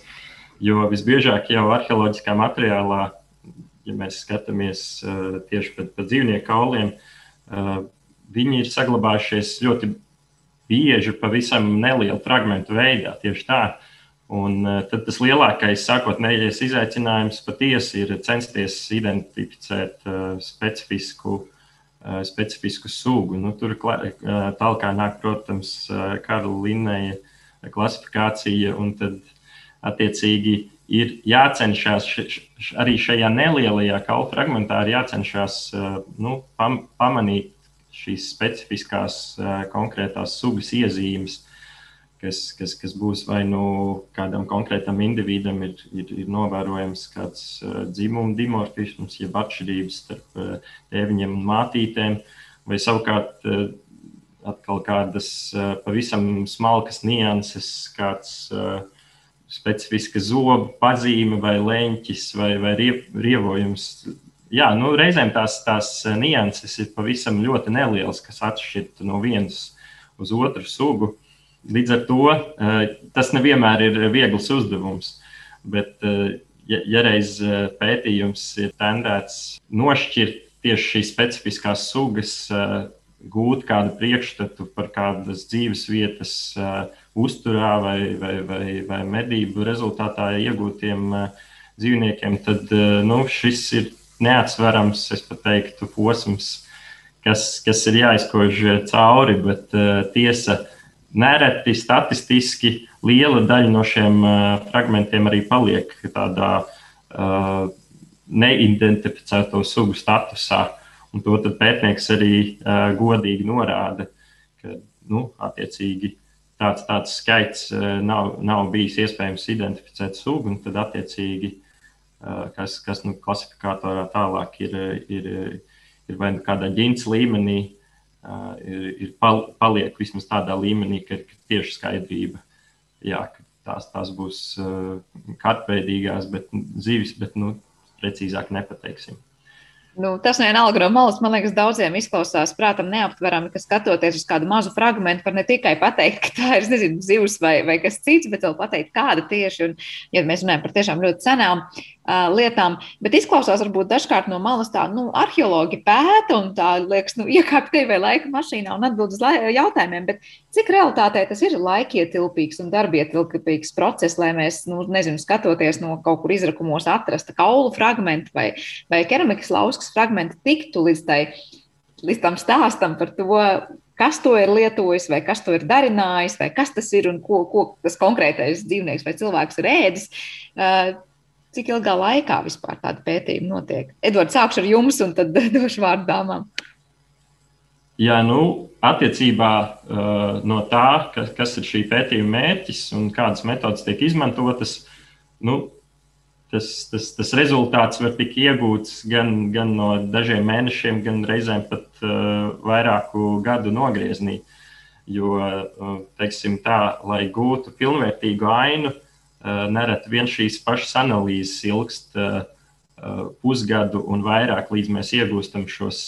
Jo visbiežāk jau arheoloģiskā materiālā, ja mēs skatāmies uh, tieši pēc dzīvnieku kauliem, viņi ir saglabājušies ļoti bieži pavisam nelielu fragmentu veidā. Tieši tā. Un uh, tad tas lielākais sākotnējais izaicinājums patiesi ir censties identificēt uh, specifisku, uh, specifisku sugu. Nu, tur tālāk nāk, protams, Karla Linneja klasifikācija, un tad attiecīgi ir jācenšas arī šajā nelielajā kaula fragmentā, ir jācenšas nu, pam, pamanīt šīs specifiskās konkrētās sugas iezīmes, kas, kas, kas būs vai nu kādam konkrētam individam ir, ir, ir novērojams kāds dzimuma dimorfisms, jeb atšķirības starp tēviņiem un mātītēm, vai savukārt atkal kādas pavisam smalkas nianses, kāds specifiska zoba pazīme vai leņķis vai, vai rievojums jā, nu, reizēm tās, tās eh, nianses ir pavisam ļoti nelielas, kas atšķirt no vienas uz otru sugu. Līdz ar to eh, tas nevienmēr ir viegls uzdevums. Bet, eh, ja, ja reiz pētījums ir tendēts nošķirt tieši šīs specifiskās sugas, gūt kādu priekšstatu par kādas dzīves vietas uzturā vai, vai, vai, vai medību rezultātā iegūtiem dzīvniekiem, tad nu, šis ir neatsverams, es pat teiktu, posms, kas, kas ir jāizkož cauri, bet uh, tiesa nereti statistiski liela daļa no šiem uh, fragmentiem arī paliek tādā neidentificēto sugu statusā. Un to pētnieks arī uh, godīgi norāda, ka nu, attiecīgi tāds, tāds skaits uh, nav, nav bijis iespējams identificēt sugu, un tad attiecīgi kas, kas nu, klasifikatorā tālāk ir, ir, ir vai nu kādā ģints līmenī, ir, ir pal, paliek vismaz tādā līmenī, ka ir tieši skaidrība. Jā, tās, tās būs kartveidīgās, bet zivis, bet nu, precīzāk nepateiksim. Nu, tas vienalga no malas, man liekas, daudziem izklausās prātam neaptverami, ka skatoties uz kādu mazu fragment, var ne tikai pateikt, ka tā ir, nezinu, zivs vai, vai kas cits, bet vēl pateikt, kāda tieši, un, ja mēs runājam par tiešām ļoti senām uh, lietām, bet izklausās varbūt dažkārt no malas tā, nu, arheologi pēta un tā, liekas, nu, iekāp tevi laika mašīnā un atbild uz jautājumiem, bet cik realitātē tas ir laikietilpīgs un darbietilpīgs process, lai mēs, nu, nezinu, skatoties no kaut kur izrakumos atrasta kaulu fragmentu vai, vai keramikas lauskas fragmentu, tiktu līdz, tai, līdz tam stāstam par to, kas to ir lietojis, vai kas to ir darinājis, vai kas tas ir un ko, ko tas konkrētais dzīvnieks vai cilvēks ir ēdis. Uh, cik ilgā laikā vispār tāda pētījuma notiek? Edvards, sākšu ar jums, un tad došu vārdu dāmām. Jā, nu, attiecībā uh, no tā, kas, kas ir šī pētījuma mērķis un kādas metodas tiek izmantotas, nu, tas, tas, tas rezultāts var tikt iegūts gan, gan no dažiem mēnešiem, gan reizēm pat uh, vairāku gadu nogriezienī. Jo, uh, teiksim tā, lai gūtu pilnvērtīgu ainu, nereti vien šīs pašas analīzes ilgst uh, pusgadu un vairāk, līdz mēs iegūstam šos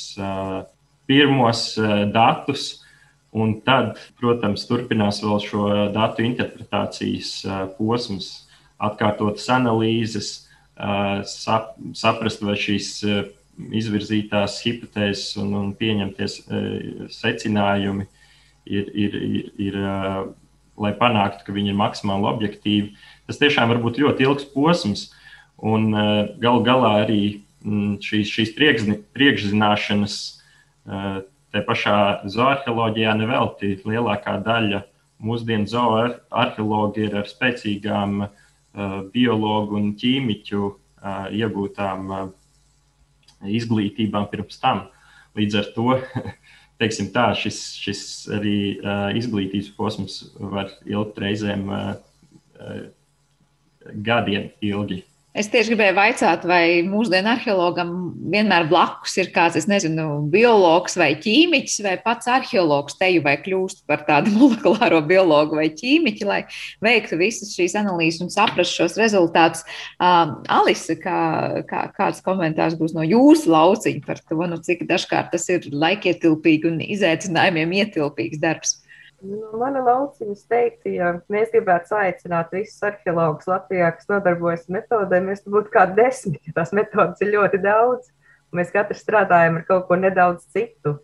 pirmos eh, datus. Un tad, protams, turpinās vēl šo datu interpretācijas eh, posms, atkārtotas analīzes, eh, sap, saprast, vai šīs izvirzītās hipotēzes un, un pieņemties secinājumi ir, ir, ir, ir, lai panāktu, ka viņi ir maksimāli objektīvi. Tas tiešām var būt ļoti ilgs posms, un galu galā arī mm, šīs, šīs priekšzināšanas Te pašā zoarheoloģijā nevelti lielākā daļa mūsdienu zoarheologi ir ar spēcīgām biologu un ķīmiķu iegūtām izglītībām pirms tam. Līdz ar to teiksim, tā, šis, šis arī izglītības posms var ilgt reizēm gadiem ilgi. Es tieši gribēju vaicāt, vai mūsdienu arheologam vienmēr blakus ir kāds, es nezinu, biologs vai ķīmiķis, vai pats arheologs teju vai kļūst par tādu molekulāro biologu vai ķīmiķi, lai veiktu visas šīs analīzes un saprastu šos rezultātus. Uh, Alise, kā, kā, kāds komentārs būs no jūsu lauciņa par to, nu, cik dažkārt tas ir laikietilpīgi un izaicinājumiem ietilpīgs darbs? No nu, mana lauciņa teiktu, ja mēs gribētu aicināt visus arheologus Latvijā, kas nodarbojas ar metodēm, mēs būtu kā desmit, jo tās metodas ir ļoti daudz. Mēs katrs strādājam ar kaut ko nedaudz citu.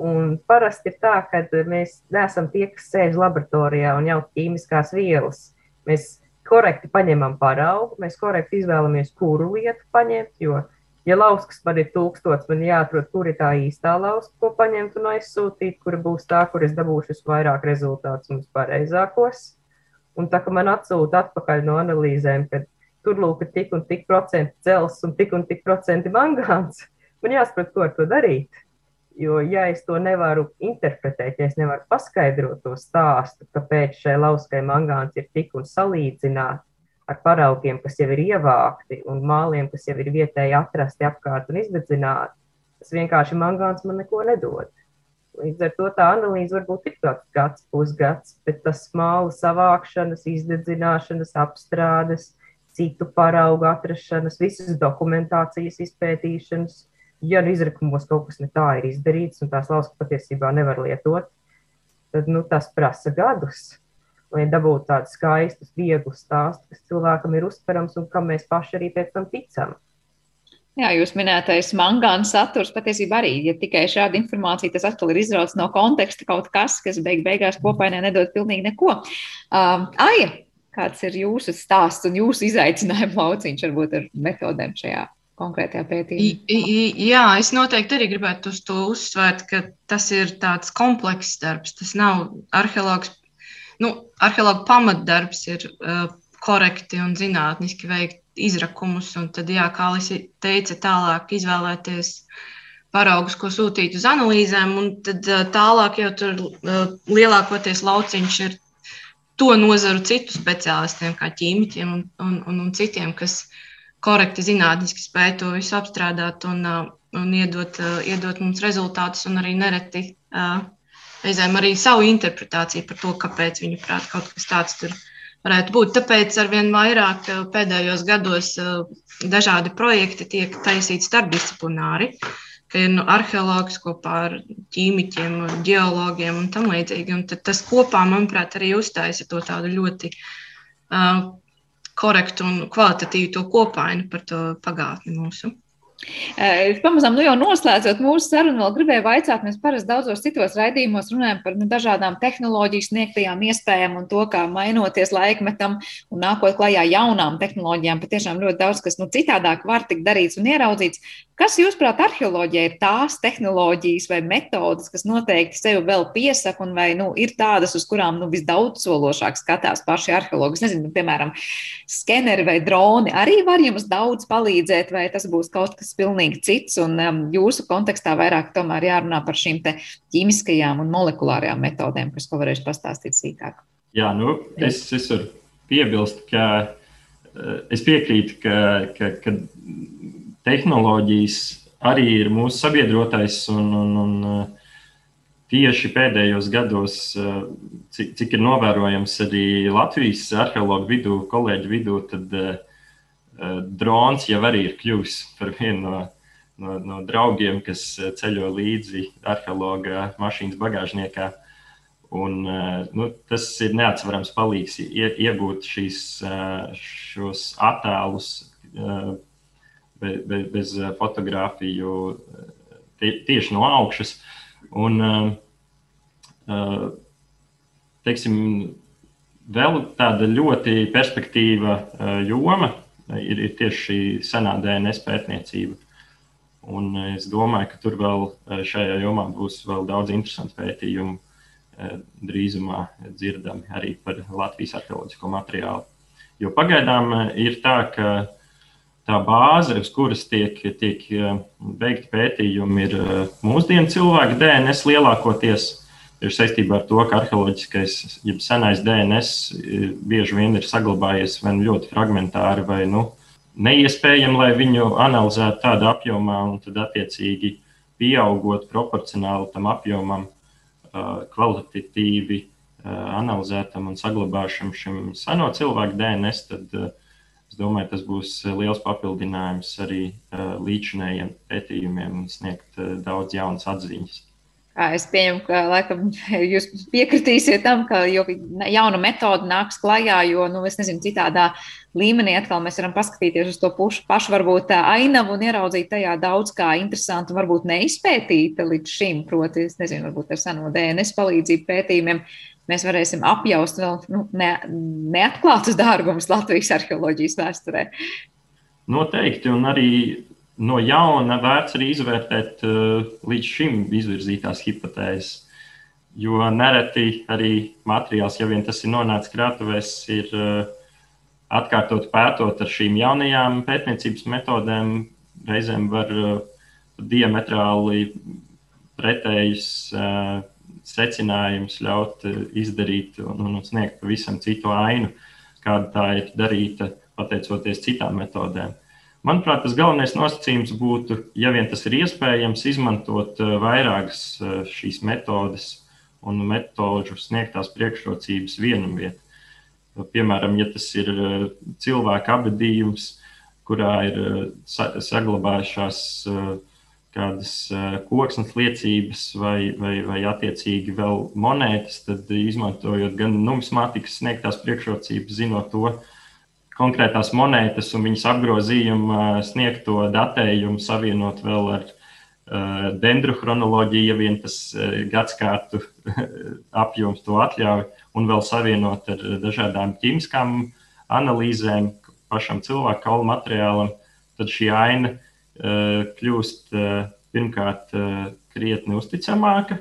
Un parasti ir tā, ka mēs neesam tie, kas sēž laboratorijā un jau ķīmiskās vielas. Mēs korekti paņemam paraugu, mēs korekti izvēlamies, kuru lietu paņemt, jo Ja lauskas man ir tūkstots, man jāatrod, kur ir tā īstā lauska, ko paņemt un aizsūtīt, kur būs tā, kur es dabūšu vairāk rezultātus un pareizākos. Un tā kā man atsūta atpakaļ no analīzēm, ka tur lūk ir tik un tik procenti dzels un tik un tik procenti mangāns, man jāsaprot, ko ar to darīt. Jo, ja es to nevaru interpretēt, ja es nevaru paskaidrot to stāstu, kāpēc šai lauskai mangāns ir tik un salīdzināt, ar paraugiem, kas jau ir ievākti, un māliem, kas jau ir vietēji atrasti apkārt un izdedzināti, tas vienkārši mangāns man neko nedod. Līdz ar to tā analīze var būt tik tāds gads, pusgads, bet tas māla savākšanas, izdedzināšanas, apstrādes, citu paraugu atrašanas, visas dokumentācijas izpētīšanas, ja nu izrakumos kaut kas ne tā ir izdarīts un tās lauskas patiesībā nevar lietot, tad nu, tas prasa gadus lai dabūtu tādus skaistus, vieglus stāstus, kas cilvēkam ir uztverams un kam mēs paši arī pēc tam ticam. Jā, jūs minētais mangāna saturs patiesībā arī, ja tikai šāda informācija, tas atkal ir izrauts no konteksta kaut kas, kas beig beigās kopainē nedod pilnīgi neko. Um, Aija, kāds ir jūsu stāsts un jūsu izaicinājuma lauciņš varbūt ar metodēm šajā konkrētajā pētījumā? Jā, es noteikti arī gribētu uz to uzsvērt, ka tas ir tāds komplekss darbs. Tas nav arheologs nu, arheologa pamatdarbs ir uh, korekti un zinātniski veikt izrakumus, un tad, jā, kā Alisa teica, tālāk izvēlēties paraugus, ko sūtīt uz analīzēm, un tad uh, tālāk jau tur uh, lielākoties lauciņš ir to nozaru citu speciālistiem, kā ķīmiķiem un, un, un, un citiem, kas korekti zinātniski spēj to visu apstrādāt un, uh, un iedot, iedot mums rezultātus, un arī nereti reizēm arī savu interpretāciju par to, kāpēc viņu prāt kaut kas tāds tur varētu būt. Tāpēc arvien vairāk pēdējos gados dažādi projekti tiek taisīti starpdisciplināri, ka ir nu, arheologs kopā ar ķīmiķiem, geologiem un tam līdzīgi. Un tas kopā, manuprāt, arī uztaisa to tādu ļoti uh, korektu un kvalitatīvu to kopainu par to pagātni mūsu. Pamazām, nu jau noslēdzot mūsu sarunu, vēl gribēju vaicāt, mēs parasti daudzos citos raidījumos runājam par nu, dažādām tehnoloģiju sniegtajām iespējām un to, kā mainoties laikmetam un nākot klajā jaunām tehnoloģijām, patiešām ļoti daudz kas nu, citādāk var tikt darīts un ieraudzīts. Kas, jūsuprāt, arheoloģija ir tās tehnoloģijas vai metodas, kas noteikti sevi vēl piesaka, un vai nu, ir tādas, uz kurām nu, visdaudzsološāk skatās paši arheologi? Es nezinu, piemēram, skeneri vai droni arī var jums daudz palīdzēt, vai tas būs kaut kas pilnīgi cits, un um, jūsu kontekstā vairāk tomēr jārunā par šīm ķīmiskajām un molekulārajām metodēm, kas ko varēšu pastāstīt sīkāk. Jā, nu, es, es varu piebilst, ka uh, es piekrītu, ka, ka, ka tehnoloģijas arī ir mūsu sabiedrotais. Un, un, un, uh, tieši pēdējos gados, uh, cik, cik ir novērojams arī Latvijas arheologu vidū, kolēģu vidū, tad uh, drons jau arī ir kļuvis par vienu no, no, no draugiem, kas ceļo līdzi arheologa mašīnas bagāžniekā. Un, nu, tas ir neatsverams palīgs iegūt šīs, šos attēlus bez, bez, bez eh, fotografiju eh, tie, tieši no augšas. Un, eh, teiksim, vēl tāda ļoti perspektīva joma ir, ir tieši šī senā DNS pētniecība. Un es domāju, ka tur vēl šajā jomā būs vēl daudz interesantu pētījumu drīzumā dzirdami arī par Latvijas arheoloģisko materiālu. Jo pagaidām ir tā, ka tā bāze, uz kuras tiek, tiek veikti pētījumi, ir mūsdienu cilvēku DNS lielākoties. Ir saistībā ar to, ka arheoloģiskais, jeb senais DNS bieži vien ir saglabājies vai nu ļoti fragmentāri, vai nu, neiespējami, lai viņu analizētu tādā apjomā, un tad attiecīgi pieaugot proporcionāli tam apjomam, kvalitatīvi analizētam un saglabāšam šim seno cilvēku DNS, tad Es domāju, tas būs eh, liels papildinājums arī uh, līdzinējiem pētījumiem un sniegt uh, daudz jaunas atziņas. Es pieņemu, ka laikam, jūs piekritīsiet tam, ka jauna metode nāks klajā, jo, nu, es nezinu, citādā līmenī atkal mēs varam paskatīties uz to pušu, pašu varbūt ainavu un ieraudzīt tajā daudz kā interesantu, varbūt neizpētīta līdz šim, proti, es nezinu, varbūt ar seno DNS palīdzību pētījumiem mēs varēsim apjaust vēl nu, ne, neatklātus dārgumus Latvijas arheoloģijas vēsturē. Noteikti, un arī no jauna vērts arī izvērtēt uh, līdz šim izvirzītās hipotēzes. Jo nereti arī materiāls, ja vien tas ir nonācis krātuvēs, ir uh, atkārtot pētot ar šīm jaunajām pētniecības metodēm, reizēm var uh, diametrāli pretējus uh, secinājums ļaut eh, izdarīt un, un sniegt pavisam citu ainu, kāda tā ir darīta pateicoties citām metodēm. Manuprāt, tas galvenais nosacījums būtu, ja vien tas ir iespējams, izmantot eh, vairākas eh, šīs metodes un metožu sniegtās priekšrocības vienam vietam. Piemēram, ja tas ir cilvēka abadījums, kurā ir saglabājušās uh, kādas eh, koksnes liecības vai, vai, vai attiecīgi vēl monētas, tad izmantojot gan numismātikas sniegtās priekšrocības, zinot to konkrētās monētas un viņas apgrozījumu, eh, sniegto datējumu, savienot vēl ar uh, dendru chronoloģiju, ja vien tas gadskārtu apjoms to atļauj, un vēl savienot ar dažādām ķīmiskām analīzēm pašam cilvēku kaulu materiālam, tad šī aina Eh, kļūst eh, pirmkārt eh, krietni uzticamāka,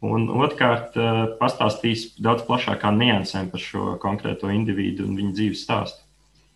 un otrkārt pastāstīs daudz plašākām niansēm par šo konkrēto individu un viņa dzīves stāstu.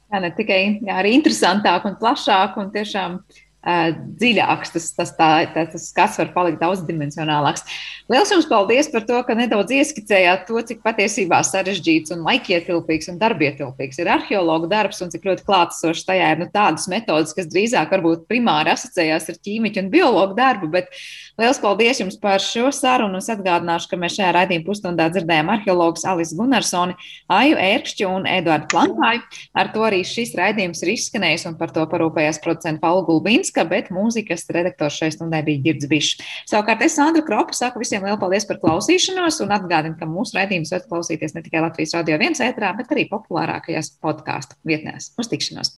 Jā, ne tikai jā, arī interesantāk un plašāk, un tiešām dziļāks, tas, tas, tā, tā, tas skats var palikt daudzdimensionālāks. Lielas jums paldies par to, ka nedaudz ieskicējāt to, cik patiesībā sarežģīts un laikietilpīgs un darbietilpīgs ir arheologu darbs un cik ļoti klātesošs tajā ir nu, tādas metodas, kas drīzāk varbūt primāri asociējās ar ķīmiķu un biologu darbu. Bet liels paldies jums par šo sarunu. Es atgādināšu, ka mēs šajā raidījuma pusstundā dzirdējām arheologus Alisu Gunarsoni, Aju Ērkšķu un Eduardu Plantāju. Ar to arī šis raidījums ir izskanējis un par to parūpējās producents Paula Gulbinska, bet mūzikas redaktors šai stundai bija Girds Bišs. Savukārt es Sandra Kropa saku visiem lielu paldies par klausīšanos un atgādinu, ka mūsu raidījums var klausīties ne tikai Latvijas radio viens ētrā, bet arī populārākajās podkāstu vietnēs. Uz tikšanos!